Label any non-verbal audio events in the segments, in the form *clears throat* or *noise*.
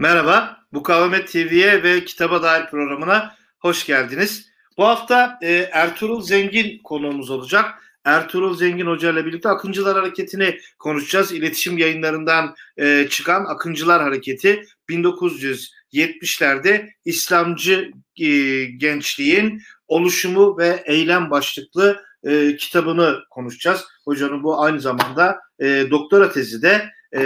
Merhaba, Mukavemet TV'ye ve Kitaba Dair programına hoş geldiniz. Bu hafta e, Ertuğrul Zengin konuğumuz olacak. Ertuğrul Zengin Hoca ile birlikte Akıncılar Hareketi'ni konuşacağız. İletişim yayınlarından e, çıkan Akıncılar Hareketi 1970'lerde İslamcı e, gençliğin oluşumu ve eylem başlıklı e, kitabını konuşacağız. Hocanın bu aynı zamanda e, doktora tezi de e,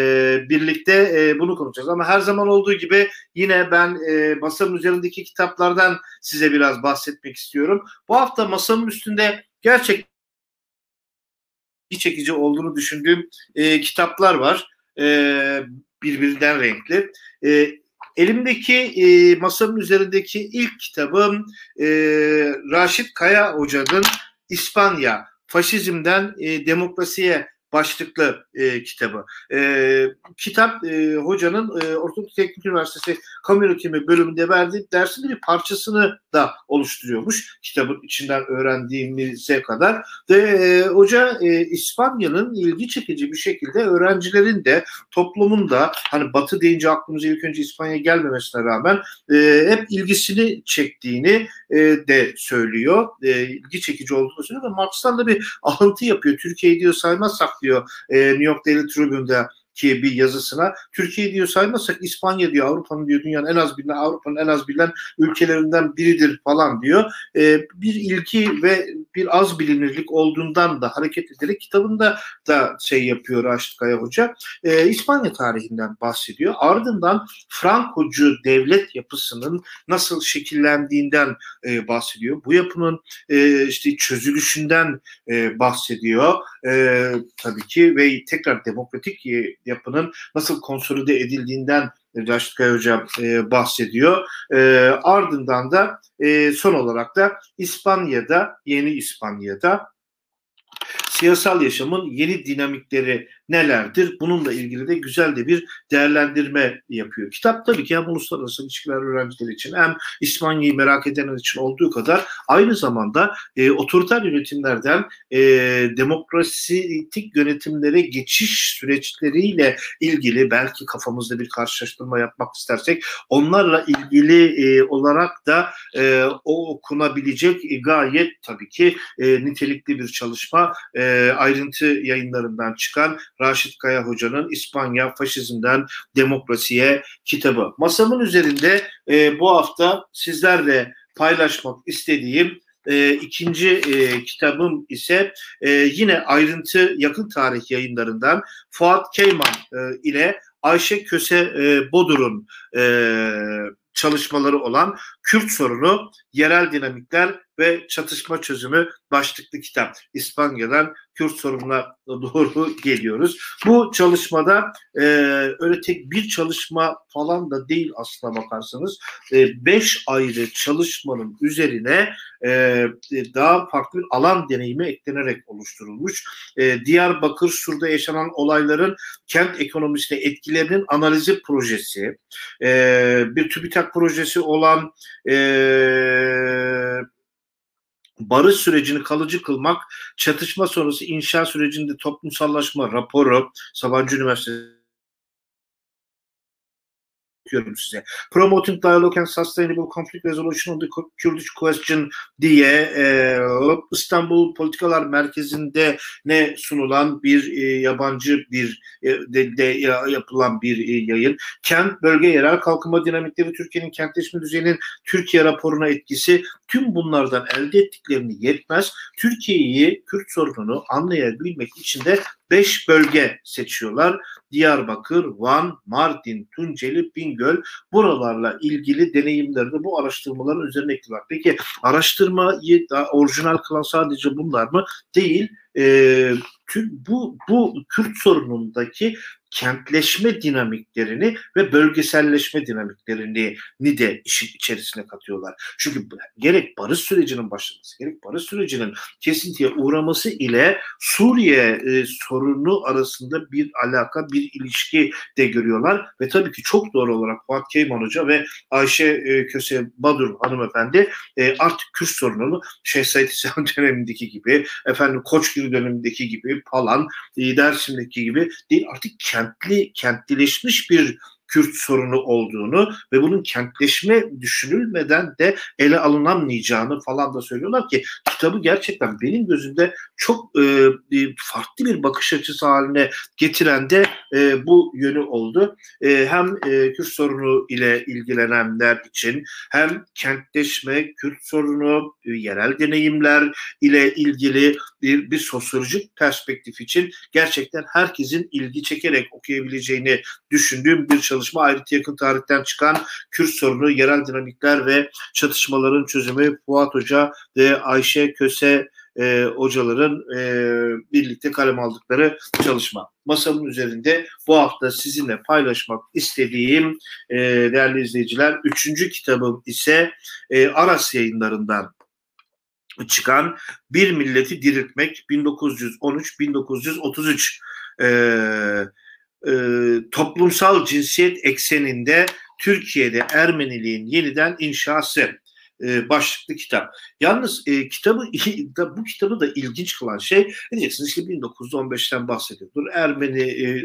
birlikte e, bunu konuşacağız. Ama her zaman olduğu gibi yine ben e, masanın üzerindeki kitaplardan size biraz bahsetmek istiyorum. Bu hafta masanın üstünde gerçekten çekici olduğunu düşündüğüm e, kitaplar var. E, birbirinden renkli. E, elimdeki e, masanın üzerindeki ilk kitabım e, Raşit Kaya Hoca'nın İspanya Faşizmden e, Demokrasiye başlıklı e, kitabı. E, kitap e, hocanın e, Ortadoğu Teknik Üniversitesi Kamu Yönetimi bölümünde verdiği dersin bir parçasını da oluşturuyormuş. Kitabın içinden öğrendiğimize kadar. Ve e, hoca e, İspanya'nın ilgi çekici bir şekilde öğrencilerin de toplumun da hani batı deyince aklımıza ilk önce İspanya gelmemesine rağmen e, hep ilgisini çektiğini e, de söylüyor. E, ilgi çekici olduğunu söylüyor ve Marx'tan da bir alıntı yapıyor. Türkiye'yi diyor saymazsak diyor e, New York Daily Tribune'da ki bir yazısına Türkiye diyor saymazsak İspanya diyor Avrupa'nın diyor dünyanın en az bilinen Avrupa'nın en az bilinen ülkelerinden biridir falan diyor. E, bir ilki ve bir az bilinirlik olduğundan da hareket ederek kitabında da şey yapıyor Raşit Kaya Hoca. E, İspanya tarihinden bahsediyor. Ardından Frankocu devlet yapısının nasıl şekillendiğinden e, bahsediyor. Bu yapının e, işte çözülüşünden e, bahsediyor. E, tabii ki ve tekrar demokratik e, yapının nasıl konsolide edildiğinden Raşit Kaya Hoca e, bahsediyor. E, ardından da e, son olarak da İspanya'da, yeni İspanya'da siyasal yaşamın yeni dinamikleri nelerdir? Bununla ilgili de güzel de bir değerlendirme yapıyor. Kitap tabii ki hem uluslararası ilişkiler öğrencileri için hem İspanya'yı merak edenler için olduğu kadar aynı zamanda e, otoriter yönetimlerden e, demokratik yönetimlere geçiş süreçleriyle ilgili belki kafamızda bir karşılaştırma yapmak istersek onlarla ilgili e, olarak da e, okunabilecek e, gayet tabii ki e, nitelikli bir çalışma e, ayrıntı yayınlarından çıkan Raşit Kaya Hoca'nın İspanya Faşizmden Demokrasiye kitabı. Masamın üzerinde e, bu hafta sizlerle paylaşmak istediğim e, ikinci e, kitabım ise e, yine ayrıntı yakın tarih yayınlarından Fuat Keyman e, ile Ayşe Köse e, Bodur'un e, çalışmaları olan Kürt sorunu, yerel dinamikler ve çatışma çözümü başlıklı kitap. İspanya'dan Kürt sorununa doğru geliyoruz. Bu çalışmada e, öyle tek bir çalışma falan da değil aslına bakarsanız. E, beş ayrı çalışmanın üzerine e, daha farklı bir alan deneyimi eklenerek oluşturulmuş. E, Diyarbakır Sur'da yaşanan olayların kent ekonomisine etkilerinin analizi projesi, e, bir TÜBİTAK projesi olan e, barış sürecini kalıcı kılmak, çatışma sonrası inşa sürecinde toplumsallaşma raporu Sabancı Üniversitesi okuyorum size. Promoting Dialogue and Sustainable Conflict Resolution on the Kurdish Question diye e, İstanbul Politikalar Merkezi'nde ne sunulan bir e, yabancı bir e, de, de yapılan bir e, yayın. Kent, bölge, yerel kalkınma dinamikleri Türkiye'nin kentleşme düzeyinin Türkiye raporuna etkisi tüm bunlardan elde ettiklerini yetmez. Türkiye'yi, Kürt sorununu anlayabilmek için de beş bölge seçiyorlar. Diyarbakır, Van, Mardin, Tunceli, Bingöl buralarla ilgili deneyimlerini bu araştırmaların üzerine ekliyorlar. Peki araştırmayı da orijinal kılan sadece bunlar mı? Değil. E, bu, bu Kürt sorunundaki kentleşme dinamiklerini ve bölgeselleşme dinamiklerini ni de işin içerisine katıyorlar. Çünkü gerek barış sürecinin başlaması, gerek barış sürecinin kesintiye uğraması ile Suriye e, sorunu arasında bir alaka, bir ilişki de görüyorlar ve tabii ki çok doğru olarak Fuat Keyman Hoca ve Ayşe e, Köse Badur hanımefendi e, artık Kürt sorununu Şeyh Said İslam *laughs* dönemindeki gibi, efendim Koçgiri dönemindeki gibi falan, e, Dersim'deki gibi değil artık kent kentli, kentlileşmiş bir Kürt sorunu olduğunu ve bunun kentleşme düşünülmeden de ele alınamayacağını falan da söylüyorlar ki kitabı gerçekten benim gözümde çok e, farklı bir bakış açısı haline getiren de e, bu yönü oldu. E, hem e, Kürt sorunu ile ilgilenenler için hem kentleşme, Kürt sorunu, e, yerel deneyimler ile ilgili bir, bir sosyolojik perspektif için gerçekten herkesin ilgi çekerek okuyabileceğini düşündüğüm bir çalışma. Ayrıca yakın tarihten çıkan Kürt sorunu, yerel dinamikler ve çatışmaların çözümü Fuat Hoca ve Ayşe Köse e, hocaların e, birlikte kalem aldıkları çalışma. Masamın üzerinde bu hafta sizinle paylaşmak istediğim e, değerli izleyiciler üçüncü kitabım ise e, Aras yayınlarından çıkan Bir Milleti Diriltmek 1913-1933 e, e, toplumsal cinsiyet ekseninde Türkiye'de Ermeniliğin yeniden inşası e, başlıklı kitap. Yalnız e, kitabı *laughs* bu kitabı da ilginç kılan şey diyeceksiniz işte 1915'ten bahsediyordur. Ermeni e,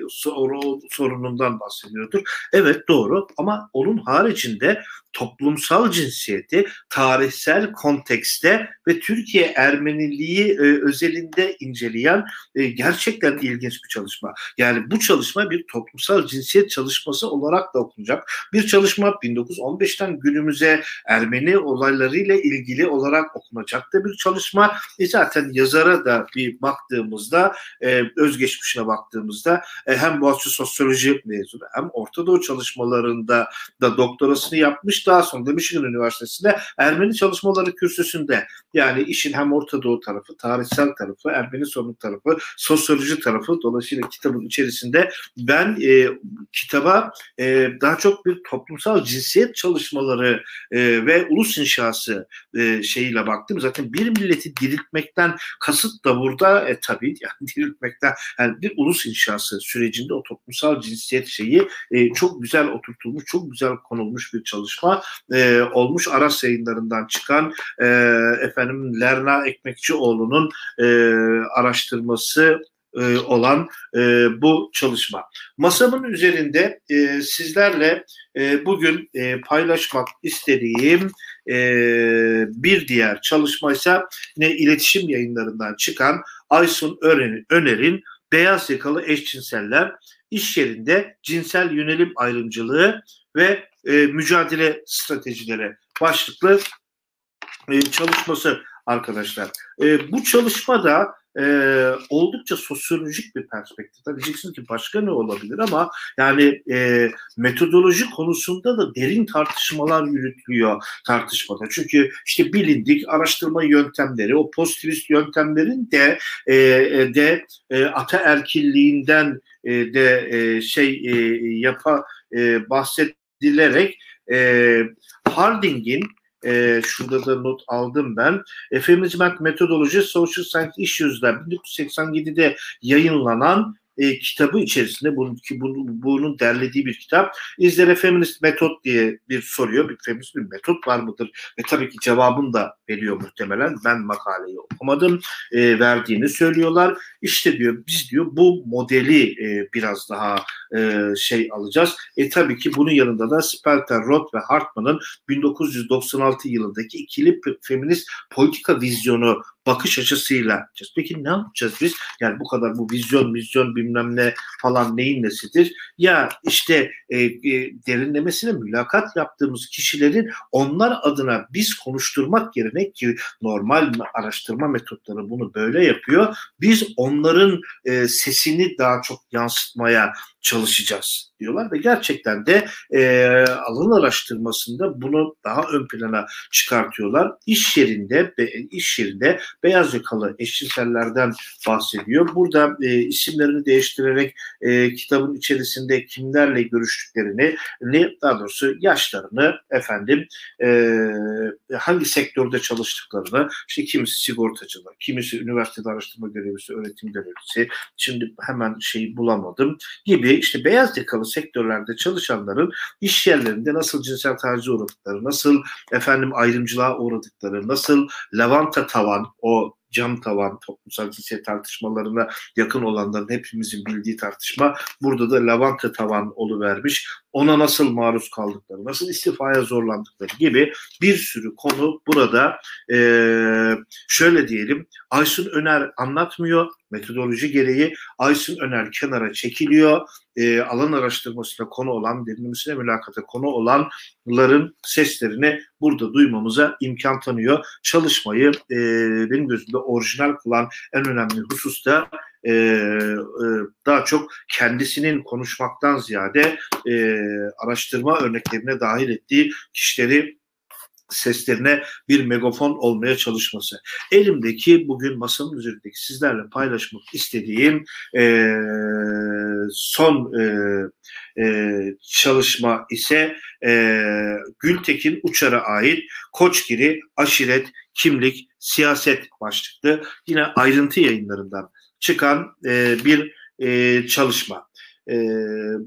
sorunundan bahsediyordur. Evet doğru ama onun haricinde toplumsal cinsiyeti tarihsel kontekste ve Türkiye Ermeniliği e, özelinde inceleyen e, gerçekten ilginç bir çalışma. Yani bu çalışma bir toplumsal cinsiyet çalışması olarak da okunacak. Bir çalışma 1915'ten günümüze Ermeni olaylarıyla ilgili olarak okunacak da bir çalışma. E zaten yazara da bir baktığımızda e, özgeçmişine baktığımızda e, hem Boğaziçi Sosyoloji mezunu hem Orta Doğu çalışmalarında da doktorasını yapmış daha sonra da Michigan Üniversitesi'nde Ermeni çalışmaları kürsüsünde yani işin hem Orta Doğu tarafı, tarihsel tarafı, Ermeni sorunu tarafı, sosyoloji tarafı dolayısıyla kitabın içerisinde ben e, kitaba e, daha çok bir toplumsal cinsiyet çalışmaları e, ve ulus inşası e, şeyiyle baktım. Zaten bir milleti diriltmekten kasıt da burada e, tabii *laughs* yani diriltmekten yani bir ulus inşası sürecinde o toplumsal cinsiyet şeyi e, çok güzel oturtulmuş, çok güzel konulmuş bir çalışma e, olmuş Aras yayınlarından çıkan e, efendim Lerna Ekmekçioğlu'nun e, araştırması e, olan e, bu çalışma. Masamın üzerinde e, sizlerle bugün paylaşmak istediğim bir diğer çalışma ise yine iletişim yayınlarından çıkan Aysun Öner'in Beyaz Yakalı Eşcinseller iş yerinde cinsel yönelim ayrımcılığı ve mücadele stratejileri başlıklı çalışması arkadaşlar. E, bu çalışmada e, oldukça sosyolojik bir perspektif. Diyeceksiniz ki başka ne olabilir ama yani e, metodoloji konusunda da derin tartışmalar yürütülüyor tartışmada. Çünkü işte bilindik araştırma yöntemleri, o pozitivist yöntemlerin de e, de e, ataerkilliğinden e, de e, şey e, yapa e, bahset edilerek e, Harding'in e, şurada da not aldım ben. Feminism Methodology Social Science Issues'da 1987'de yayınlanan e, kitabı içerisinde bunun, ki bunun, bunun derlediği bir kitap. İzlere feminist metot diye bir soruyor. Bir feminist bir metot var mıdır? Ve tabii ki cevabını da veriyor muhtemelen. Ben makaleyi okumadım. E, verdiğini söylüyorlar. İşte diyor biz diyor bu modeli e, biraz daha e, şey alacağız. E tabii ki bunun yanında da Spelter, Roth ve Hartman'ın 1996 yılındaki ikili feminist politika vizyonu bakış açısıyla yapacağız. Peki ne yapacağız biz? Yani bu kadar bu vizyon, vizyon bilmem ne falan neyin nesidir? Ya işte e, e, derinlemesine mülakat yaptığımız kişilerin onlar adına biz konuşturmak yerine ki normal araştırma metotları bunu böyle yapıyor. Biz onların e, sesini daha çok yansıtmaya çalışacağız diyorlar ve gerçekten de e, alan araştırmasında bunu daha ön plana çıkartıyorlar. İş yerinde iş yerinde beyaz yakalı eşcinsellerden bahsediyor. Burada e, isimlerini değiştirerek e, kitabın içerisinde kimlerle görüştüklerini ne daha doğrusu yaşlarını efendim e, hangi sektörde çalıştıklarını işte kimisi sigortacılar, kimisi üniversitede araştırma görevlisi, öğretim görevlisi şimdi hemen şeyi bulamadım gibi işte beyaz yakalı sektörlerde çalışanların iş yerlerinde nasıl cinsel tacize uğradıkları, nasıl efendim ayrımcılığa uğradıkları, nasıl lavanta tavan o cam tavan toplumsal cinsiyet tartışmalarına yakın olanların hepimizin bildiği tartışma burada da lavanta tavan oluvermiş. Ona nasıl maruz kaldıkları, nasıl istifaya zorlandıkları gibi bir sürü konu burada e, şöyle diyelim Aysun Öner anlatmıyor metodoloji gereği Aysun Öner kenara çekiliyor. E, alan araştırmasına konu olan, derinlemesine mülakata konu olanların seslerini burada duymamıza imkan tanıyor. Çalışmayı e, benim gözümde orijinal kılan en önemli husus da e, e, daha çok kendisinin konuşmaktan ziyade e, araştırma örneklerine dahil ettiği kişileri seslerine bir megafon olmaya çalışması. Elimdeki bugün masanın üzerindeki sizlerle paylaşmak istediğim e, son e, e, çalışma ise e, Gültekin Uçar'a ait Koçgiri Aşiret Kimlik Siyaset başlıklı yine ayrıntı yayınlarından çıkan e, bir e, çalışma. E,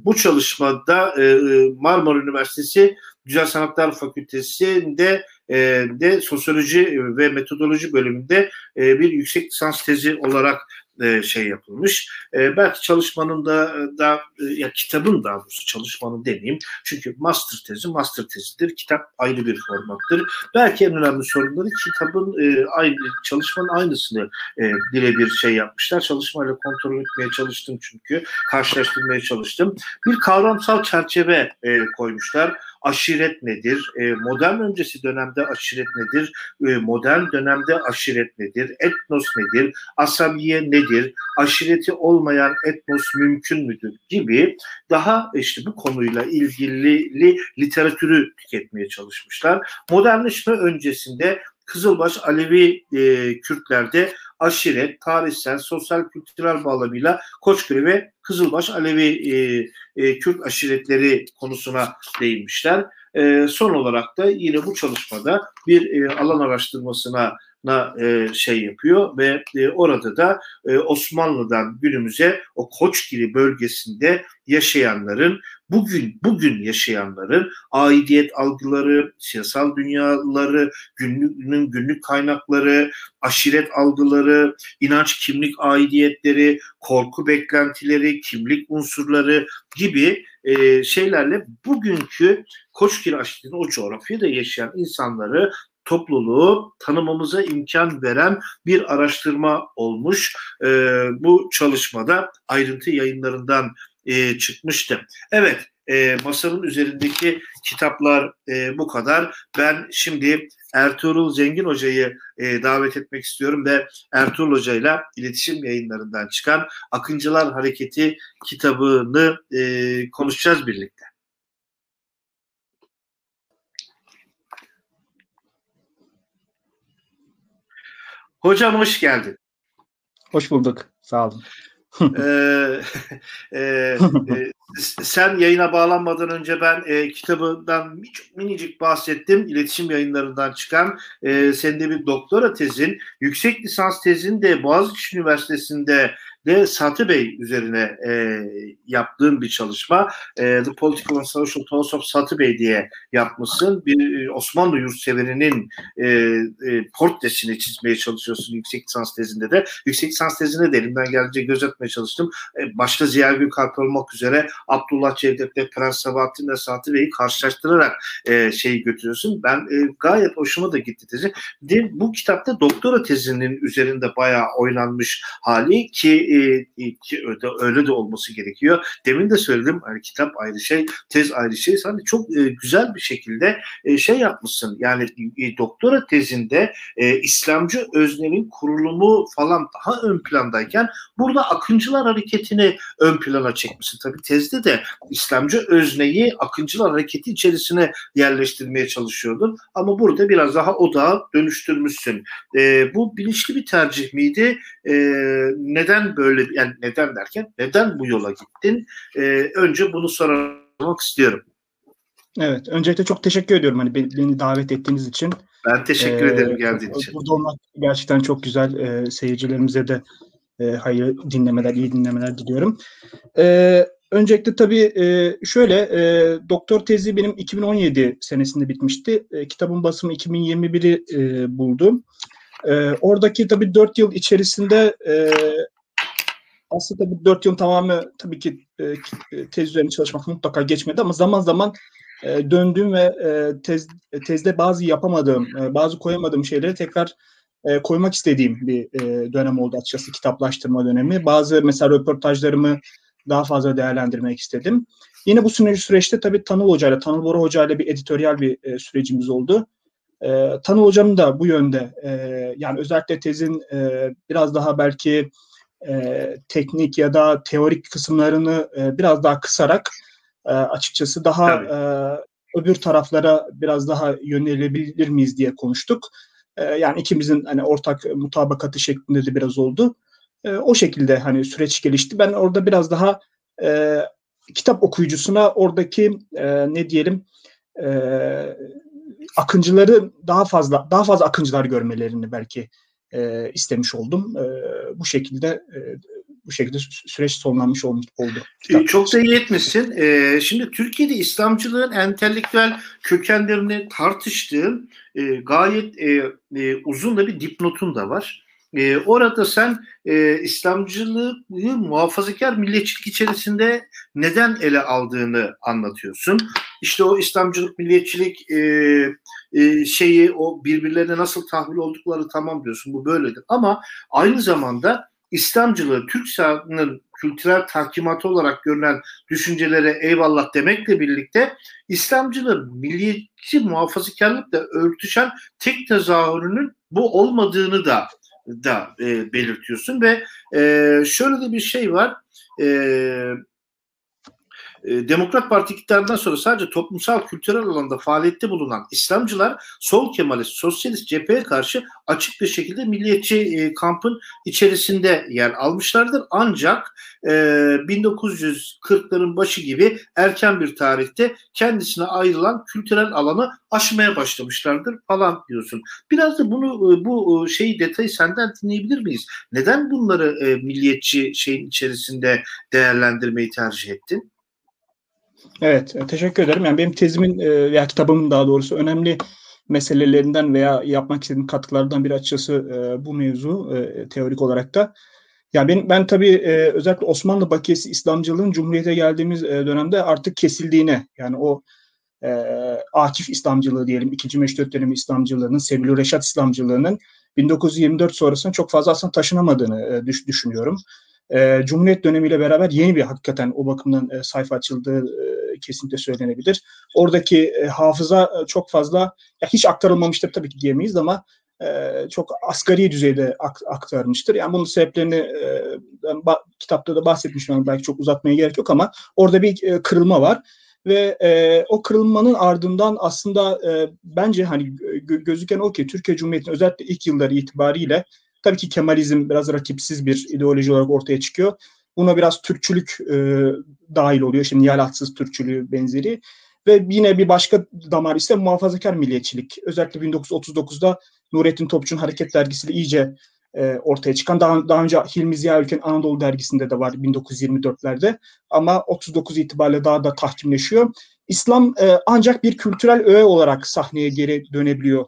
bu çalışmada e, Marmara Üniversitesi Güzel Sanatlar Fakültesi'nde e, de sosyoloji ve metodoloji bölümünde e, bir yüksek lisans tezi olarak e, şey yapılmış. E, belki çalışmanın da da e, ya kitabın daha doğrusu çalışmanın demeyeyim. Çünkü master tezi master tezidir. Kitap ayrı bir formattır. Belki en önemli sorunları kitabın aynı çalışmanın aynısını e, birebir şey yapmışlar. Çalışmayla kontrol etmeye çalıştım çünkü karşılaştırmaya çalıştım. Bir kavramsal çerçeve koymuşlar aşiret nedir? E, modern öncesi dönemde aşiret nedir? E, modern dönemde aşiret nedir? Etnos nedir? Asabiye nedir? Aşireti olmayan etnos mümkün müdür? Gibi daha işte bu konuyla ilgili literatürü tüketmeye çalışmışlar. Modernleşme öncesinde Kızılbaş Alevi e, Kürtlerde aşiret, tarihsel, sosyal, kültürel bağlamıyla Koçköy ve Kızılbaş Alevi e, e, Kürt aşiretleri konusuna değinmişler. E, son olarak da yine bu çalışmada bir e, alan araştırmasına na e, şey yapıyor ve e, orada da e, Osmanlı'dan günümüze o Koçgiri bölgesinde yaşayanların bugün bugün yaşayanların aidiyet algıları, siyasal dünyaları, günlüğünün günlük kaynakları, aşiret algıları, inanç kimlik aidiyetleri, korku beklentileri, kimlik unsurları gibi e, şeylerle bugünkü Koçgiri aşiretinin o coğrafyada yaşayan insanları topluluğu tanımamıza imkan veren bir araştırma olmuş. E, bu çalışmada ayrıntı yayınlarından e, çıkmıştı. Evet, e, masanın üzerindeki kitaplar e, bu kadar. Ben şimdi Ertuğrul Zengin Hoca'yı e, davet etmek istiyorum ve Ertuğrul Hoca'yla iletişim yayınlarından çıkan Akıncılar Hareketi kitabını e, konuşacağız birlikte. Hocam hoş geldin. Hoş bulduk. Sağ olun. ee, *laughs* e, e, sen yayına bağlanmadan önce ben e, kitabından çok minicik bahsettim. İletişim yayınlarından çıkan e, senin de bir doktora tezin, yüksek lisans tezin de Boğaziçi Üniversitesi'nde de Satı Bey üzerine e, yaptığım bir çalışma. E, The Political and Social Thoughts of Satı Bey diye yapmışsın. Bir e, Osmanlı yurtseverinin e, e, portresini çizmeye çalışıyorsun yüksek lisans tezinde de. Yüksek lisans tezine de elimden geldiğince gözetmeye çalıştım. E, başta Ziya Gülkalp olmak üzere Abdullah Cevdet'le Prens Sabahattin ve Satı Bey'i karşılaştırarak e, şeyi götürüyorsun. Ben e, gayet hoşuma da gitti tezi. De, bu kitapta doktora tezinin üzerinde bayağı oynanmış hali ki öyle, de olması gerekiyor. Demin de söyledim hani kitap ayrı şey, tez ayrı şey. Hani çok e, güzel bir şekilde e, şey yapmışsın. Yani e, doktora tezinde İslamcı öznenin kurulumu falan daha ön plandayken burada Akıncılar hareketini ön plana çekmişsin. Tabii tezde de İslamcı özneyi Akıncılar hareketi içerisine yerleştirmeye çalışıyordun. Ama burada biraz daha odağa dönüştürmüşsün. E, bu bilinçli bir tercih miydi? E, neden böyle böyle yani neden derken neden bu yola gittin? E, önce bunu sormak istiyorum. Evet. Öncelikle çok teşekkür ediyorum hani beni, beni davet ettiğiniz için. Ben teşekkür ee, ederim geldiğin için. Burada olmak gerçekten çok güzel. E, seyircilerimize de e, hayırlı dinlemeler, iyi dinlemeler diliyorum. E, öncelikle tabii e, şöyle e, doktor tezi benim 2017 senesinde bitmişti. E, kitabın basımı 2021'i e, buldu. E, oradaki tabii dört yıl içerisinde e, aslında tabii dört yıl tamamı tabii ki e, tez üzerine çalışmak mutlaka geçmedi ama zaman zaman e, döndüğüm ve e, tez, tezde bazı yapamadığım, e, bazı koyamadığım şeyleri tekrar e, koymak istediğim bir e, dönem oldu açıkçası kitaplaştırma dönemi. Bazı mesela röportajlarımı daha fazla değerlendirmek istedim. Yine bu süreçte tabii Tanıl Hoca ile, Tanıl Bora Hoca ile bir editoryal bir e, sürecimiz oldu. E, Tanıl Hocam da bu yönde e, yani özellikle tezin e, biraz daha belki e, teknik ya da teorik kısımlarını e, biraz daha kısarak e, açıkçası daha e, öbür taraflara biraz daha yönelebilir miyiz diye konuştuk. E, yani ikimizin hani ortak mutabakatı şeklinde de biraz oldu. E, o şekilde hani süreç gelişti. Ben orada biraz daha e, kitap okuyucusuna oradaki e, ne diyelim e, akıncıları daha fazla daha fazla akıncılar görmelerini belki e, istemiş oldum. E, bu şekilde e, bu şekilde süreç sonlanmış oldu. Çok da iyi etmişsin. Ee, şimdi Türkiye'de İslamcılığın entelektüel kökenlerini tartıştığın e, gayet e, e, uzun da bir dipnotun da var. E, orada sen e, İslamcılığı muhafazakar milliyetçilik içerisinde neden ele aldığını anlatıyorsun. İşte o İslamcılık, milliyetçilik e, e, şeyi o birbirlerine nasıl tahvil oldukları tamam diyorsun bu böyledir. Ama aynı zamanda İslamcılığı Türk sahanının kültürel tahkimatı olarak görülen düşüncelere eyvallah demekle birlikte İslamcılığı milliyetçi muhafazakarlıkla örtüşen tek tezahürünün bu olmadığını da da e, belirtiyorsun ve e, şöyle de bir şey var. E, e, Demokrat Parti iktidarından sonra sadece toplumsal kültürel alanda faaliyette bulunan İslamcılar sol Kemalist, sosyalist cepheye karşı açık bir şekilde milliyetçi e, kampın içerisinde yer almışlardır. Ancak e, 1940'ların başı gibi erken bir tarihte kendisine ayrılan kültürel alanı aşmaya başlamışlardır falan diyorsun. Biraz da bunu e, bu e, şeyi detayı senden dinleyebilir miyiz? Neden bunları e, milliyetçi şeyin içerisinde değerlendirmeyi tercih ettin? Evet, e, teşekkür ederim. Yani benim tezimin e, veya kitabımın daha doğrusu önemli meselelerinden veya yapmak istediğim katkılardan bir açıkçası e, bu mevzu teorik olarak da. Yani ben, ben tabii özellikle Osmanlı bakiyesi İslamcılığın Cumhuriyet'e geldiğimiz dönemde artık kesildiğine yani o e, Akif İslamcılığı diyelim, ikinci Meşrut dönemi İslamcılığının, Sebil Reşat İslamcılığının 1924 sonrasında çok fazla aslında taşınamadığını düş, düşünüyorum. E, Cumhuriyet dönemiyle beraber yeni bir hakikaten o bakımdan e, sayfa açıldığı e, kesinlikle söylenebilir. Oradaki e, hafıza e, çok fazla ya hiç aktarılmamıştır tabii ki diyemeyiz ama e, çok asgari düzeyde ak, aktarmıştır. Yani bunun sebeplerini e, ba, kitapta da bahsetmiştim belki çok uzatmaya gerek yok ama orada bir e, kırılma var ve e, o kırılmanın ardından aslında e, bence hani gö- gözüken o ki Türkiye Cumhuriyeti'nin özellikle ilk yılları itibariyle Tabii ki Kemalizm biraz rakipsiz bir ideoloji olarak ortaya çıkıyor. Buna biraz Türkçülük e, dahil oluyor. Şimdi yalatsız Türkçülüğü benzeri. Ve yine bir başka damar ise muhafazakar milliyetçilik. Özellikle 1939'da Nurettin Topçu'nun Hareket Dergisi'yle iyice e, ortaya çıkan. Daha, daha önce Hilmi Ziya Ülken Anadolu Dergisi'nde de var 1924'lerde. Ama 39 itibariyle daha da tahkimleşiyor. İslam e, ancak bir kültürel öğe olarak sahneye geri dönebiliyor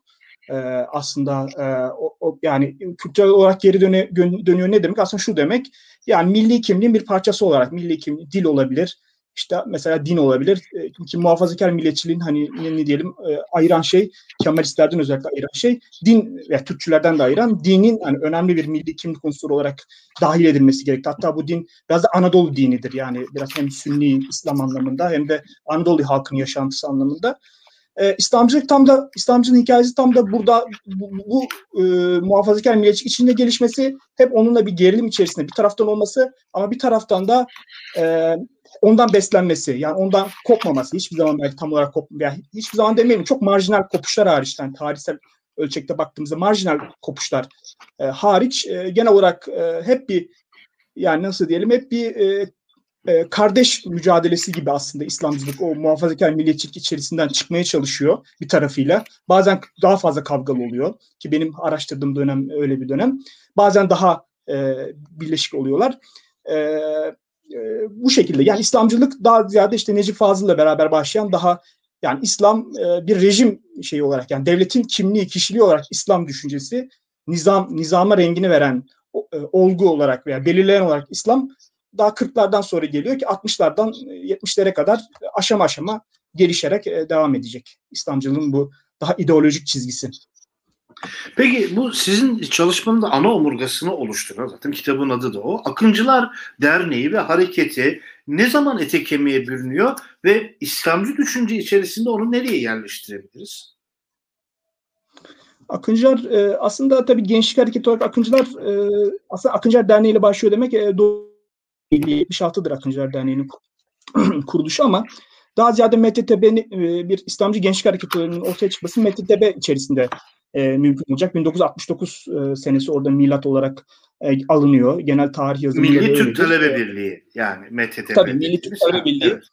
e, aslında e, o, o, yani kültürel olarak geri döne, dönüyor ne demek? Aslında şu demek yani milli kimliğin bir parçası olarak milli kimlik dil olabilir, işte mesela din olabilir. E, ki muhafazakar milliyetçiliğin hani ne, ne diyelim e, ayıran şey Kemalistlerden özellikle ayıran şey din ve Türkçülerden de ayıran dinin hani önemli bir milli kimlik unsuru olarak dahil edilmesi gerekti. Hatta bu din biraz da Anadolu dinidir. Yani biraz hem Sünni İslam anlamında hem de Anadolu halkının yaşantısı anlamında. E, İslamcılık tam da İslamcının hikayesi tam da burada bu, bu e, muhafazakar milliyetçilik içinde gelişmesi hep onunla bir gerilim içerisinde bir taraftan olması ama bir taraftan da e, ondan beslenmesi yani ondan kopmaması hiçbir zaman belki tam olarak kop yani hiçbir zaman demeyelim çok marjinal kopuşlar hariç yani tarihsel ölçekte baktığımızda marjinal kopuşlar e, hariç e, genel olarak e, hep bir yani nasıl diyelim hep bir e, e, kardeş mücadelesi gibi aslında İslamcılık o muhafazakar milliyetçilik içerisinden çıkmaya çalışıyor bir tarafıyla. Bazen daha fazla kavgalı oluyor ki benim araştırdığım dönem öyle bir dönem. Bazen daha e, birleşik oluyorlar. E, e, bu şekilde yani İslamcılık daha ziyade işte Necip Fazıl'la beraber başlayan daha yani İslam e, bir rejim şeyi olarak yani devletin kimliği, kişiliği olarak İslam düşüncesi nizam nizama rengini veren e, olgu olarak veya belirleyen olarak İslam daha 40'lardan sonra geliyor ki 60'lardan 70'lere kadar aşama aşama gelişerek e, devam edecek. İslamcılığın bu daha ideolojik çizgisi. Peki bu sizin çalışmanın da ana omurgasını oluşturan zaten kitabın adı da o. Akıncılar Derneği ve hareketi ne zaman ete kemiğe bürünüyor ve İslamcı düşünce içerisinde onu nereye yerleştirebiliriz? Akıncılar e, aslında tabii gençlik hareketi olarak Akıncılar e, aslında Akıncılar Derneği ile başlıyor demek e, 76'dır Akıncılar Derneği'nin *clears throat* kuruluşu ama daha ziyade MTTB'nin e, bir İslamcı gençlik hareketinin ortaya çıkması MTTB içerisinde e, mümkün olacak. 1969 e, senesi orada milat olarak e, alınıyor. Genel tarih yazımı. Milli Türk Talebe Birliği yani MTTB. Tabii Milli Türk Talebe Birliği. Evet.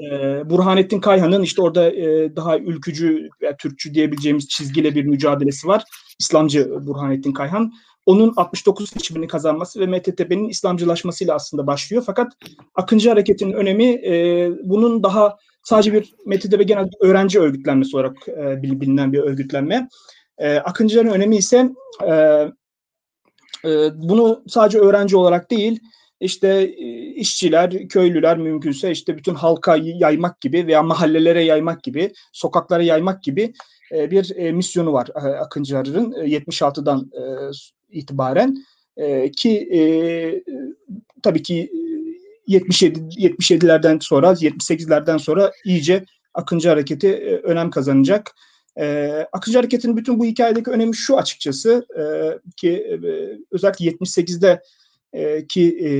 E, Burhanettin Kayhan'ın işte orada e, daha ülkücü Türkçü diyebileceğimiz çizgiyle bir mücadelesi var. İslamcı Burhanettin Kayhan. Onun 69 seçimini kazanması ve MTTB'nin İslamcılaşmasıyla aslında başlıyor. Fakat Akıncı Hareketi'nin önemi e, bunun daha sadece bir MTTB genel öğrenci örgütlenmesi olarak e, bilinen bir örgütlenme. E, Akıncıların önemi ise e, e, bunu sadece öğrenci olarak değil, işte e, işçiler, köylüler mümkünse işte bütün halka yaymak gibi veya mahallelere yaymak gibi, sokaklara yaymak gibi e, bir e, misyonu var Akıncıların 76'dan itibaren ki tabii ki 77 77'lerden sonra 78'lerden sonra iyice Akıncı hareketi önem kazanacak. E, Akıncı Hareketi'nin bütün bu hikayedeki önemi şu açıkçası e, ki e, özellikle 78'de e, ki e,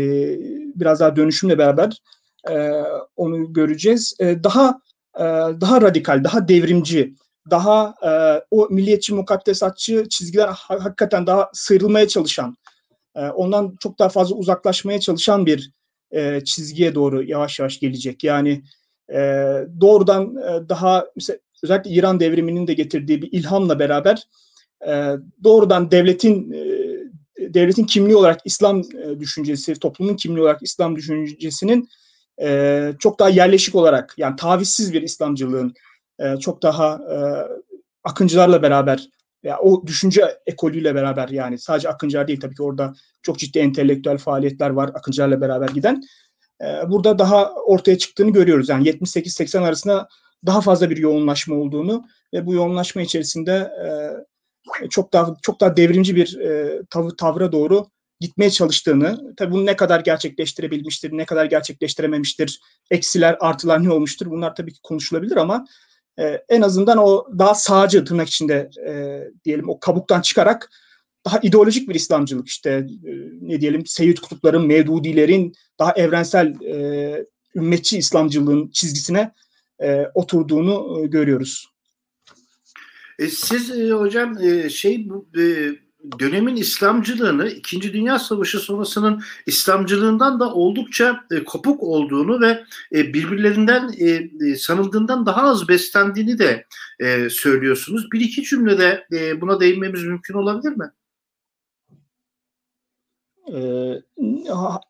biraz daha dönüşümle beraber e, onu göreceğiz. E, daha e, daha radikal, daha devrimci, daha e, o milliyetçi mukaddesatçı çizgiler ha, hakikaten daha sıyrılmaya çalışan, e, ondan çok daha fazla uzaklaşmaya çalışan bir e, çizgiye doğru yavaş yavaş gelecek. Yani e, doğrudan e, daha mesela özellikle İran devriminin de getirdiği bir ilhamla beraber e, doğrudan devletin e, devletin kimliği olarak İslam e, düşüncesi, toplumun kimliği olarak İslam düşüncesinin e, çok daha yerleşik olarak yani tavizsiz bir İslamcılığın e, çok daha e, akıncılarla beraber ya o düşünce ekolüyle beraber yani sadece Akıncılar değil tabii ki orada çok ciddi entelektüel faaliyetler var Akıncılarla beraber giden. E, burada daha ortaya çıktığını görüyoruz. Yani 78-80 arasında daha fazla bir yoğunlaşma olduğunu ve bu yoğunlaşma içerisinde e, çok daha çok daha devrimci bir e, tav tavra doğru gitmeye çalıştığını, tabii bunu ne kadar gerçekleştirebilmiştir, ne kadar gerçekleştirememiştir, eksiler, artılar ne olmuştur bunlar tabii ki konuşulabilir ama e, en azından o daha sağcı tırnak içinde e, diyelim o kabuktan çıkarak daha ideolojik bir İslamcılık işte e, ne diyelim Seyyid Kutupların, Mevdudilerin daha evrensel e, ümmetçi İslamcılığın çizgisine e, oturduğunu e, görüyoruz. E, siz e, hocam e, şey bu dönemin İslamcılığını İkinci Dünya Savaşı sonrasının İslamcılığından da oldukça e, kopuk olduğunu ve e, birbirlerinden e, e, sanıldığından daha az beslendiğini de e, söylüyorsunuz. Bir iki cümlede e, buna değinmemiz mümkün olabilir mi? Ee,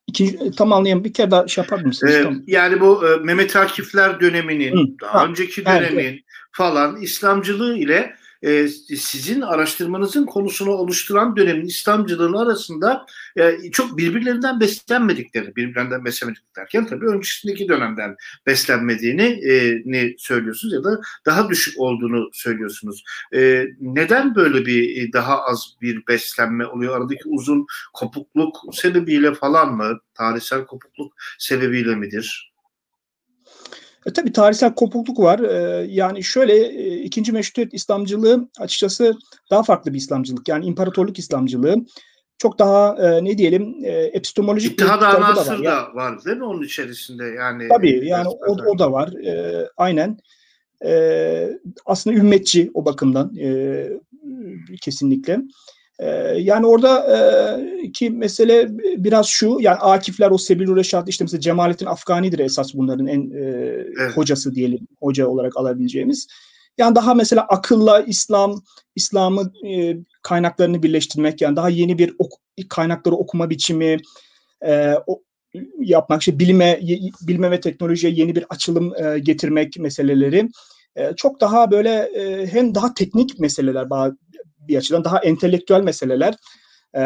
iki, tam anlayayım bir kere daha şey yapar mısınız? Ee, Yani bu e, Mehmet Akifler döneminin, Hı, daha ha, önceki dönemin evet. falan İslamcılığı ile e, sizin araştırmanızın konusunu oluşturan dönemin İslamcılığın arasında e, çok birbirlerinden beslenmedikleri, birbirlerinden beslenmedik derken tabii öncesindeki dönemden beslenmediğini e, ne söylüyorsunuz ya da daha düşük olduğunu söylüyorsunuz. E, neden böyle bir e, daha az bir beslenme oluyor? Aradaki uzun kopukluk sebebiyle falan mı? Tarihsel kopukluk sebebiyle midir? E, tabii tarihsel kopukluk var. E, yani şöyle e, ikinci meşrutiyet İslamcılığı açıkçası daha farklı bir İslamcılık. Yani imparatorluk İslamcılığı çok daha e, ne diyelim e, epistemolojik İttihad bir da var. da var değil mi onun içerisinde yani? Tabii yani o, o da var. E, aynen. E, aslında ümmetçi o bakımdan e, kesinlikle. Ee, yani orada e, ki mesele biraz şu yani Akifler o Sebil Reşat işte mesela Cemalettin Afgani'dir esas bunların en e, evet. hocası diyelim hoca olarak alabileceğimiz. Yani daha mesela akılla İslam İslam'ı e, kaynaklarını birleştirmek yani daha yeni bir ok, kaynakları okuma biçimi e, o, yapmak işte bilime bilime ve teknolojiye yeni bir açılım e, getirmek meseleleri e, çok daha böyle e, hem daha teknik meseleler bir açıdan daha entelektüel meseleler e,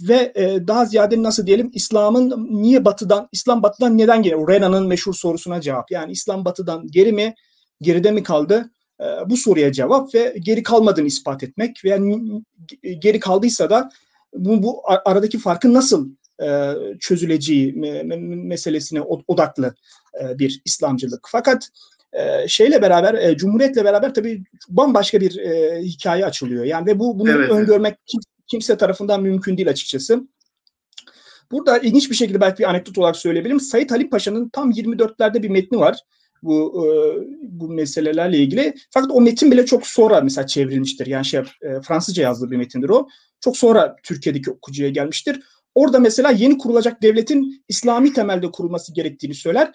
ve e, daha ziyade nasıl diyelim İslam'ın niye batıdan İslam batıdan neden geliyor? Renan'ın meşhur sorusuna cevap. Yani İslam batıdan geri mi geride mi kaldı? E, bu soruya cevap ve geri kalmadığını ispat etmek veya geri kaldıysa da bu, bu aradaki farkı nasıl e, çözüleceği me, me, meselesine odaklı e, bir İslamcılık. Fakat e, şeyle beraber, e, Cumhuriyet'le beraber tabii bambaşka bir e, hikaye açılıyor. Yani ve bu bunu evet, öngörmek kim, kimse tarafından mümkün değil açıkçası. Burada ilginç bir şekilde belki bir anekdot olarak söyleyebilirim. Said Halim Paşa'nın tam 24'lerde bir metni var bu e, bu meselelerle ilgili. Fakat o metin bile çok sonra mesela çevrilmiştir. Yani şey e, Fransızca yazdığı bir metindir o. Çok sonra Türkiye'deki okuyucuya gelmiştir. Orada mesela yeni kurulacak devletin İslami temelde kurulması gerektiğini söyler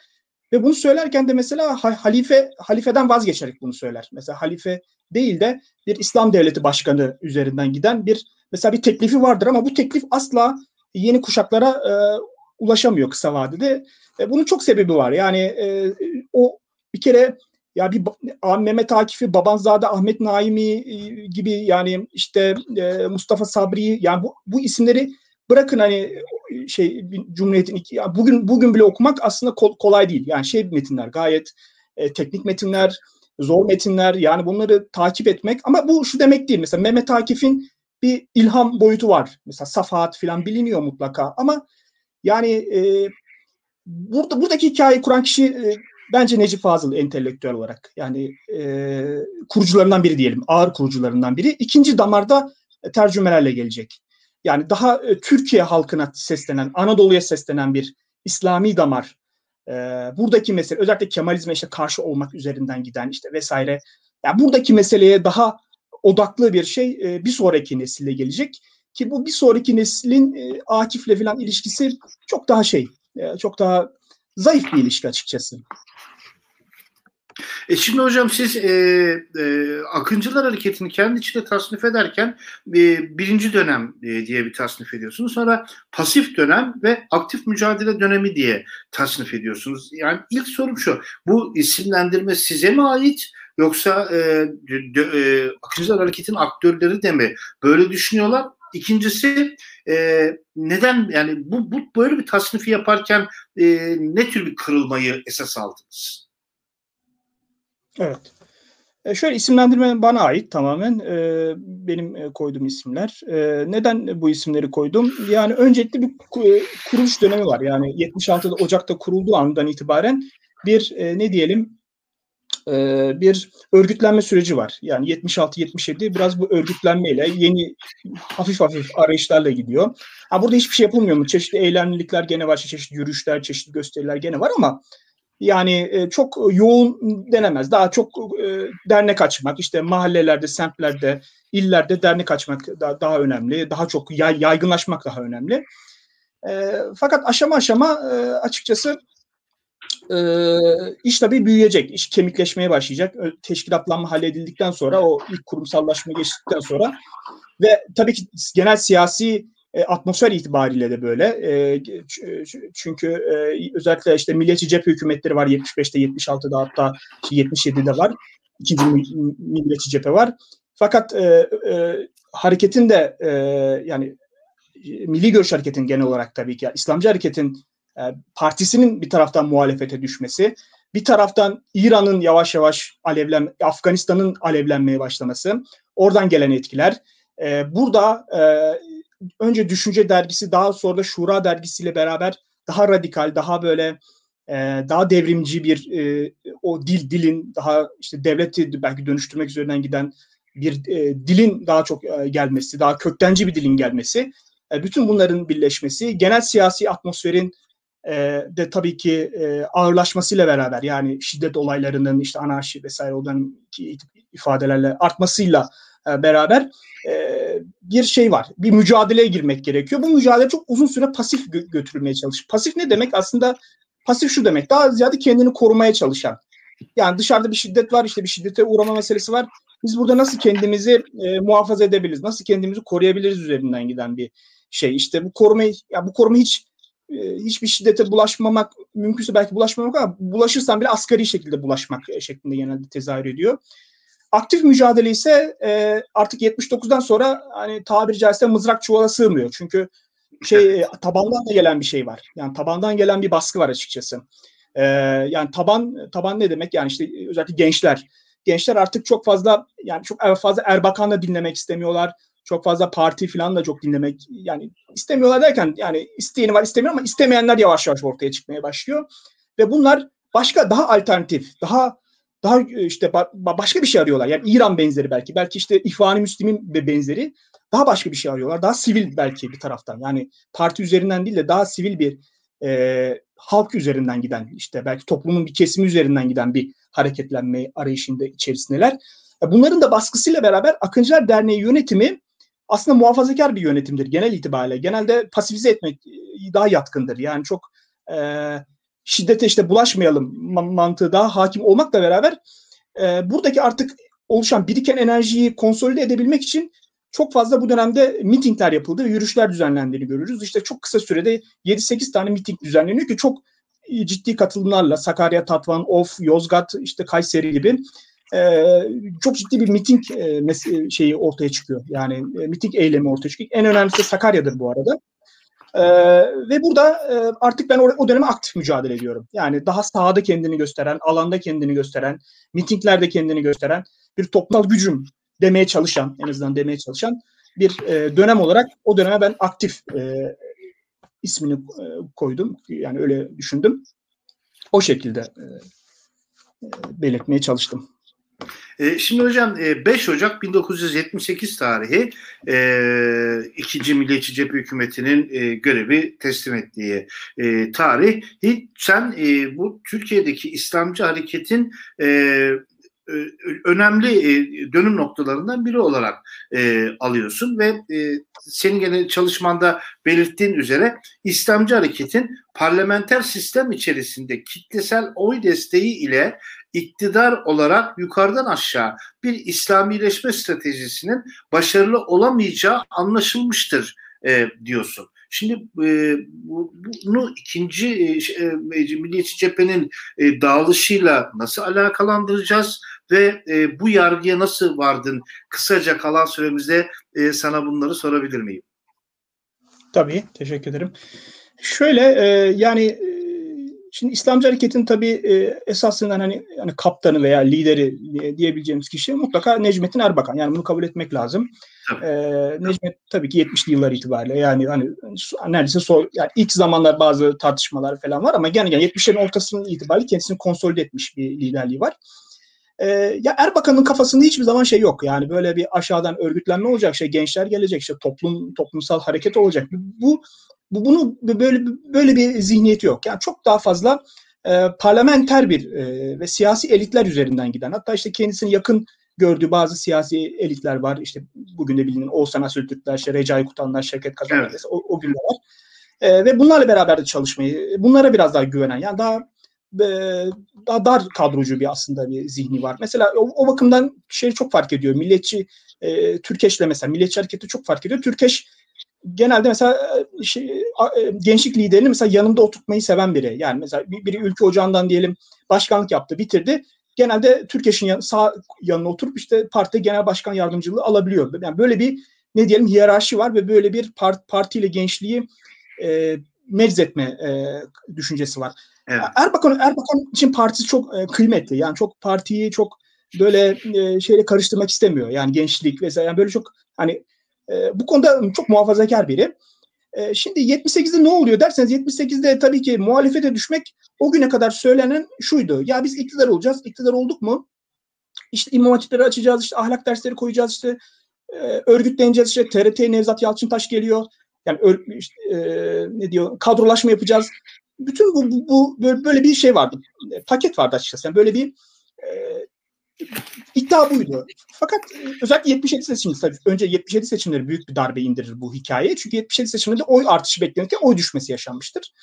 ve bunu söylerken de mesela halife halifeden vazgeçerek bunu söyler. Mesela halife değil de bir İslam devleti başkanı üzerinden giden bir mesela bir teklifi vardır ama bu teklif asla yeni kuşaklara e, ulaşamıyor kısa vadede. E, bunun çok sebebi var. Yani e, o bir kere ya bir Mehmet Akif'i, Babanzade Ahmet Naimi gibi yani işte e, Mustafa Sabri yani bu, bu isimleri bırakın hani şey Cumhuriyet'in iki, ya bugün bugün bile okumak aslında kol, kolay değil. Yani şey metinler gayet e, teknik metinler, zor metinler yani bunları takip etmek ama bu şu demek değil. Mesela Mehmet Akif'in bir ilham boyutu var. Mesela Safahat falan biliniyor mutlaka ama yani e, burada buradaki hikayeyi kuran kişi e, bence Necip Fazıl entelektüel olarak. Yani e, kurucularından biri diyelim. Ağır kurucularından biri. İkinci damarda tercümelerle gelecek. Yani daha e, Türkiye halkına seslenen, Anadolu'ya seslenen bir İslami damar. E, buradaki mesele özellikle Kemalizme işte karşı olmak üzerinden giden işte vesaire. Yani buradaki meseleye daha odaklı bir şey e, bir sonraki nesille gelecek ki bu bir sonraki neslin e, Akif'le falan ilişkisi çok daha şey, e, çok daha zayıf bir ilişki açıkçası. E şimdi hocam siz e, e, Akıncılar Hareketi'ni kendi içinde tasnif ederken e, birinci dönem e, diye bir tasnif ediyorsunuz. Sonra pasif dönem ve aktif mücadele dönemi diye tasnif ediyorsunuz. Yani ilk sorum şu, bu isimlendirme size mi ait? Yoksa e, e, Akıncılar Hareketi'nin aktörleri de mi böyle düşünüyorlar? İkincisi e, neden yani bu, bu böyle bir tasnifi yaparken e, ne tür bir kırılmayı esas aldınız? Evet. E şöyle isimlendirme bana ait tamamen. E, benim e, koyduğum isimler. E, neden bu isimleri koydum? Yani öncelikle bir kuruluş dönemi var. Yani 76'da Ocak'ta kurulduğu andan itibaren bir e, ne diyelim e, bir örgütlenme süreci var. Yani 76-77 biraz bu örgütlenmeyle yeni hafif hafif arayışlarla gidiyor. Ha, burada hiçbir şey yapılmıyor mu? Çeşitli eylemlilikler gene var, çeşitli yürüyüşler, çeşitli gösteriler gene var ama yani e, çok yoğun denemez. Daha çok e, dernek açmak, işte mahallelerde, semtlerde, illerde dernek açmak daha, önemli. Daha çok yay, yaygınlaşmak daha önemli. E, fakat aşama aşama açıkçası e, iş tabii büyüyecek. İş kemikleşmeye başlayacak. Teşkilatlanma halledildikten sonra o ilk kurumsallaşma geçtikten sonra ve tabii ki genel siyasi e, atmosfer itibariyle de böyle. E, çünkü e, özellikle işte milliyetçi cephe hükümetleri var 75'te 76'da hatta 77'de var. İkinci milliyetçi cephe var. Fakat e, e, hareketin de e, yani Milli Görüş Hareketi'nin genel olarak tabii ki İslamcı Hareket'in e, partisinin bir taraftan muhalefete düşmesi, bir taraftan İran'ın yavaş yavaş alevlen, Afganistan'ın alevlenmeye başlaması, oradan gelen etkiler. E, burada e, önce Düşünce dergisi daha sonra da Şura dergisiyle beraber daha radikal, daha böyle e, daha devrimci bir e, o dil dilin daha işte devleti belki dönüştürmek üzerinden giden bir e, dilin daha çok e, gelmesi, daha köktenci bir dilin gelmesi, e, bütün bunların birleşmesi, genel siyasi atmosferin e, de tabii ki e, ağırlaşmasıyla beraber yani şiddet olaylarının işte anarşi vesaire olan ifadelerle artmasıyla e, beraber e, bir şey var. Bir mücadeleye girmek gerekiyor. Bu mücadele çok uzun süre pasif gö- götürülmeye çalış. Pasif ne demek? Aslında pasif şu demek. Daha ziyade kendini korumaya çalışan. Yani dışarıda bir şiddet var, işte bir şiddete uğrama meselesi var. Biz burada nasıl kendimizi e, muhafaza edebiliriz? Nasıl kendimizi koruyabiliriz üzerinden giden bir şey. İşte bu korumayı ya bu koruma hiç hiçbir şiddete bulaşmamak mümkünse belki bulaşmamak ama bulaşırsan bile asgari şekilde bulaşmak şeklinde genelde tezahür ediyor. Aktif mücadele ise e, artık 79'dan sonra hani tabiri caizse mızrak çuvala sığmıyor. Çünkü şey e, tabandan da gelen bir şey var. Yani tabandan gelen bir baskı var açıkçası. E, yani taban taban ne demek? Yani işte özellikle gençler. Gençler artık çok fazla yani çok fazla Erbakan'la dinlemek istemiyorlar. Çok fazla parti falan da çok dinlemek yani istemiyorlar derken yani isteyeni var istemiyor ama istemeyenler yavaş yavaş ortaya çıkmaya başlıyor. Ve bunlar başka daha alternatif, daha daha işte başka bir şey arıyorlar. Yani İran benzeri belki. Belki işte İhvan-ı Müslim'in benzeri daha başka bir şey arıyorlar. Daha sivil belki bir taraftan. Yani parti üzerinden değil de daha sivil bir e, halk üzerinden giden işte belki toplumun bir kesimi üzerinden giden bir hareketlenme arayışında içerisindeler. E, bunların da baskısıyla beraber Akıncılar Derneği yönetimi aslında muhafazakar bir yönetimdir genel itibariyle. Genelde pasifize etmek e, daha yatkındır. Yani çok e, şiddete işte bulaşmayalım mantığı daha hakim olmakla beraber e, buradaki artık oluşan biriken enerjiyi konsolide edebilmek için çok fazla bu dönemde mitingler yapıldı ve yürüyüşler düzenlendiğini görürüz. İşte çok kısa sürede 7-8 tane miting düzenleniyor ki çok ciddi katılımlarla Sakarya, Tatvan, Of, Yozgat, işte Kayseri gibi e, çok ciddi bir miting e, şeyi ortaya çıkıyor. Yani e, miting eylemi ortaya çıkıyor. En önemlisi Sakarya'dır bu arada. E, ve burada e, artık ben o, o döneme aktif mücadele ediyorum. Yani daha sahada kendini gösteren, alanda kendini gösteren, mitinglerde kendini gösteren bir toplumsal gücüm demeye çalışan, en azından demeye çalışan bir e, dönem olarak o döneme ben aktif e, ismini e, koydum. Yani öyle düşündüm. O şekilde e, e belirtmeye çalıştım. E, şimdi hocam 5 e, Ocak 1978 tarihi e, ikinci Milliyetçi Cephe Hükümeti'nin görevi teslim ettiği tarih. Sen bu Türkiye'deki İslamcı hareketin önemli dönüm noktalarından biri olarak alıyorsun ve senin gene çalışmanda belirttiğin üzere İslamcı hareketin parlamenter sistem içerisinde kitlesel oy desteği ile iktidar olarak yukarıdan aşağı bir İslamileşme stratejisinin başarılı olamayacağı anlaşılmıştır e, diyorsun. Şimdi e, bunu ikinci e, e, Milliyetçi Cephe'nin e, dağılışıyla nasıl alakalandıracağız ve e, bu yargıya nasıl vardın? Kısaca kalan süremizde e, sana bunları sorabilir miyim? Tabii, teşekkür ederim. Şöyle e, yani Şimdi İslamcı hareketin tabii e, esasından hani yani kaptanı veya lideri diyebileceğimiz kişi mutlaka Necmettin Erbakan. Yani bunu kabul etmek lazım. E, Necmet tabii ki 70'li yıllar itibariyle yani hani neredeyse so, yani ilk zamanlar bazı tartışmalar falan var ama gene gene 70'lerin ortasının itibariyle kendisini konsolide etmiş bir liderliği var. E, ya Erbakan'ın kafasında hiçbir zaman şey yok. Yani böyle bir aşağıdan örgütlenme olacak şey gençler gelecek işte toplum toplumsal hareket olacak. Bu bu bunu böyle böyle bir zihniyeti yok. Yani çok daha fazla e, parlamenter bir e, ve siyasi elitler üzerinden giden hatta işte kendisini yakın gördüğü bazı siyasi elitler var. İşte bugün de bilinen Oğuzhan Asültürkler, işte Recai Kutanlar, Şevket Kazanlar evet. o, o günler var. E, ve bunlarla beraber de çalışmayı, bunlara biraz daha güvenen yani daha daha dar kadrocu bir aslında bir zihni var. Mesela o, o bakımdan şey çok fark ediyor. Milliyetçi e, Türkeş'le mesela milliyetçi hareketi çok fark ediyor. Türkeş genelde mesela e, şey, e, gençlik liderini mesela yanında oturtmayı seven biri. Yani mesela biri ülke ocağından diyelim başkanlık yaptı, bitirdi. Genelde Türkeş'in yan, sağ yanına oturup işte parti genel başkan yardımcılığı alabiliyor. Yani böyle bir ne diyelim hiyerarşi var ve böyle bir part, partiyle gençliği e, meczetme e, düşüncesi var. Evet. Erbakan Erbakan için partisi çok e, kıymetli. Yani çok partiyi çok böyle e, şeyle karıştırmak istemiyor. Yani gençlik vesaire yani böyle çok hani e, bu konuda çok muhafazakar biri. E, şimdi 78'de ne oluyor derseniz 78'de tabii ki muhalefete düşmek o güne kadar söylenen şuydu. Ya biz iktidar olacağız. İktidar olduk mu? İşte imam hatipleri açacağız, işte ahlak dersleri koyacağız, işte e, örgütleneceğiz, işte TRT Nevzat Yalçıntaş geliyor. Yani ör, işte, e, ne diyor kadrolaşma yapacağız. Bütün bu, bu, bu böyle bir şey vardı. Paket vardı açıkçası. Yani böyle bir e, iddia buydu. Fakat özellikle 77 seçimleri tabii önce 77 seçimleri büyük bir darbe indirir bu hikaye. Çünkü 77 seçimlerinde oy artışı beklenirken oy düşmesi yaşanmıştır.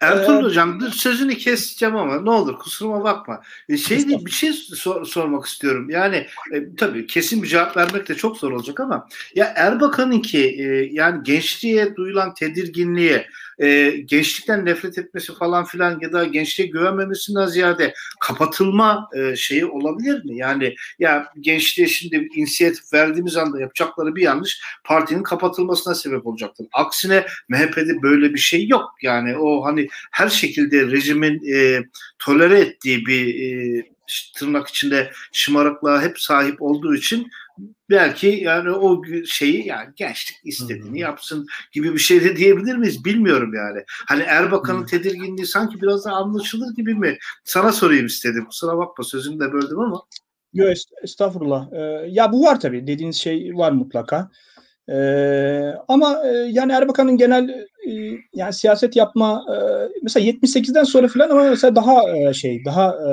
Ertuğrul ee, Hocam sözünü keseceğim ama ne olur kusuruma bakma. Şey değil, bir şey sor, sormak istiyorum. Yani e, tabii kesin bir cevap vermek de çok zor olacak ama ya Erbakan'ın ki e, yani gençliğe duyulan tedirginliğe e, gençlikten nefret etmesi falan filan ya da gençliğe güvenmemesinden ziyade kapatılma e, şeyi olabilir mi? Yani ya gençliğe şimdi inisiyatif verdiğimiz anda yapacakları bir yanlış partinin kapatılmasına sebep olacaktır. Aksine MHP'de böyle bir şey yok. Yani o hani her şekilde rejimin e, tolere ettiği bir e, tırnak içinde şımarıklığa hep sahip olduğu için belki yani o şeyi yani gençlik istediğini yapsın gibi bir şey de diyebilir miyiz bilmiyorum yani. Hani Erbakan'ın tedirginliği sanki biraz da anlaşılır gibi mi? Sana sorayım istedim. Kusura bakma sözünü de böldüm ama. Yok estağfurullah. Ee, ya bu var tabii dediğiniz şey var mutlaka. Ee, ama e, yani Erbakan'ın genel e, yani siyaset yapma e, mesela 78'den sonra falan ama mesela daha e, şey daha e,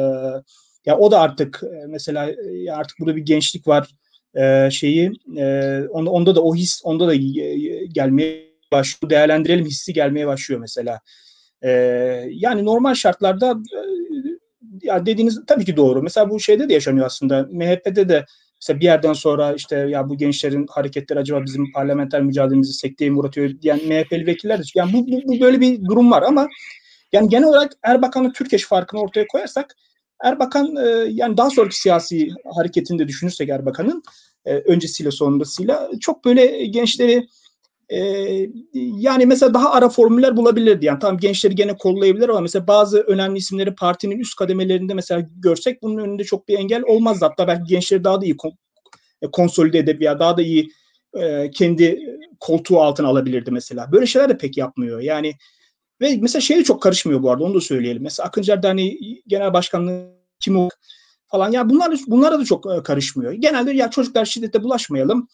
ya o da artık e, mesela e, artık burada bir gençlik var e, şeyi e, onda, onda da o his onda da gelmeye başlıyor. Değerlendirelim hissi gelmeye başlıyor mesela. E, yani normal şartlarda e, ya dediğiniz tabii ki doğru. Mesela bu şeyde de yaşanıyor aslında. MHP'de de mesela bir yerden sonra işte ya bu gençlerin hareketleri acaba bizim parlamenter mücadelemizi sekteye mi uğratıyor diyen MHP'li vekiller de yani bu, bu, bu böyle bir durum var ama yani genel olarak Erbakan'ın Türkeş farkını ortaya koyarsak Erbakan e, yani daha sonraki siyasi hareketinde düşünürsek Erbakan'ın e, öncesiyle sonrasıyla çok böyle gençleri e, yani mesela daha ara formüller bulabilirdi. Yani tam gençleri gene kollayabilir ama mesela bazı önemli isimleri partinin üst kademelerinde mesela görsek bunun önünde çok bir engel olmaz. Hatta belki gençleri daha da iyi e, konsolide edip ya daha da iyi e, kendi koltuğu altına alabilirdi mesela. Böyle şeyler de pek yapmıyor. Yani ve mesela şey de çok karışmıyor bu arada onu da söyleyelim. Mesela Akıncı Derneği Genel Başkanlığı kim o falan. Ya bunlar bunlara da çok e, karışmıyor. Genelde ya çocuklar şiddete bulaşmayalım.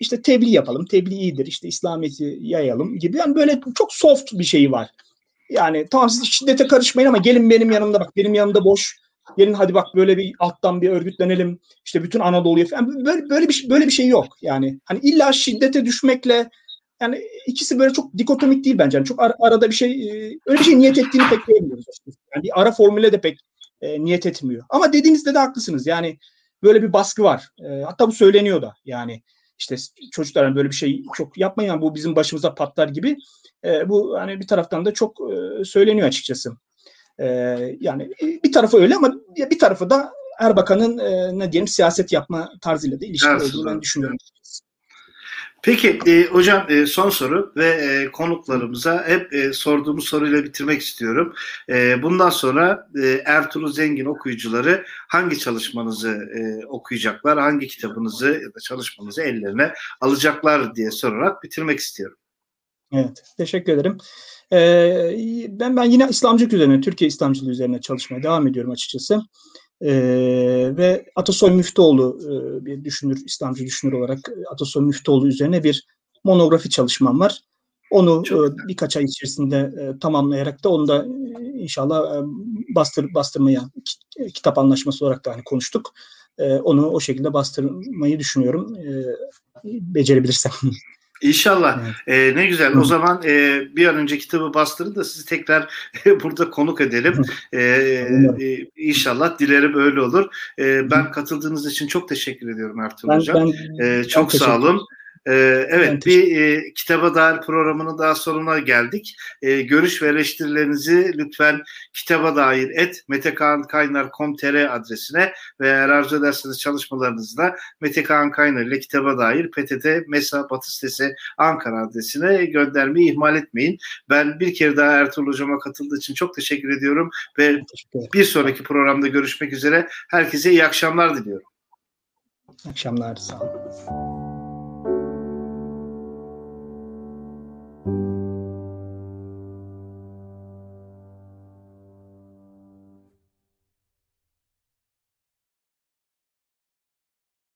İşte tebliğ yapalım. Tebliğ iyidir. İşte İslamiyet'i yayalım gibi. Yani böyle çok soft bir şey var. Yani tamam siz şiddete karışmayın ama gelin benim yanımda bak benim yanımda boş. Gelin hadi bak böyle bir alttan bir örgütlenelim. İşte bütün Anadolu'ya falan böyle böyle bir böyle bir şey yok. Yani hani illa şiddete düşmekle yani ikisi böyle çok dikotomik değil bence. Yani çok ar- arada bir şey e, öyle bir şey niyet ettiğini pek görmüyoruz. Yani bir ara formüle de pek e, niyet etmiyor. Ama dediğinizde de haklısınız. Yani böyle bir baskı var. E, hatta bu söyleniyor da. Yani işte çocuklar hani böyle bir şey çok yapmayın bu bizim başımıza patlar gibi. E, bu hani bir taraftan da çok e, söyleniyor açıkçası. E, yani bir tarafı öyle ama bir tarafı da Erbakan'ın e, ne diyelim siyaset yapma tarzıyla da ilişkili olduğunu ben düşünüyorum. Peki e, hocam e, son soru ve e, konuklarımıza hep e, sorduğumuz soruyla bitirmek istiyorum. E, bundan sonra e, Ertuğrul Zengin okuyucuları hangi çalışmanızı e, okuyacaklar, hangi kitabınızı ya da çalışmanızı ellerine alacaklar diye sorarak bitirmek istiyorum. Evet, teşekkür ederim. Ee, ben ben yine İslamcılık üzerine, Türkiye İslamcılığı üzerine çalışmaya devam ediyorum açıkçası. E, ve Atasoy Müftüoğlu e, bir düşünür, İslamcı düşünür olarak Atasoy Müftüoğlu üzerine bir monografi çalışmam var. Onu e, birkaç ay içerisinde e, tamamlayarak da onu da e, inşallah e, bastır, bastırmaya kitap anlaşması olarak da hani konuştuk. E, onu o şekilde bastırmayı düşünüyorum. E, becerebilirsem. *laughs* İnşallah. Evet. E, ne güzel. Hı. O zaman e, bir an önce kitabı bastırın da sizi tekrar *laughs* burada konuk edelim. E, e, inşallah dilerim öyle olur. E, ben katıldığınız için çok teşekkür ediyorum Ertuğrul ben, Hocam. Ben, e, çok sağ olun. Ee, evet bir e, kitaba dair programının daha sonuna geldik. E, görüş ve eleştirilerinizi lütfen kitaba dair et metekaan.kaynar.com.tr adresine ve eğer arzu ederseniz çalışmalarınızda Mete Kaan Kaynar ile kitaba dair PTT Mesa Batı sitesi Ankara adresine göndermeyi ihmal etmeyin. Ben bir kere daha Ertuğrul Hocam'a katıldığı için çok teşekkür ediyorum ve bir sonraki programda görüşmek üzere. Herkese iyi akşamlar diliyorum. İyi akşamlar. Sağ olun.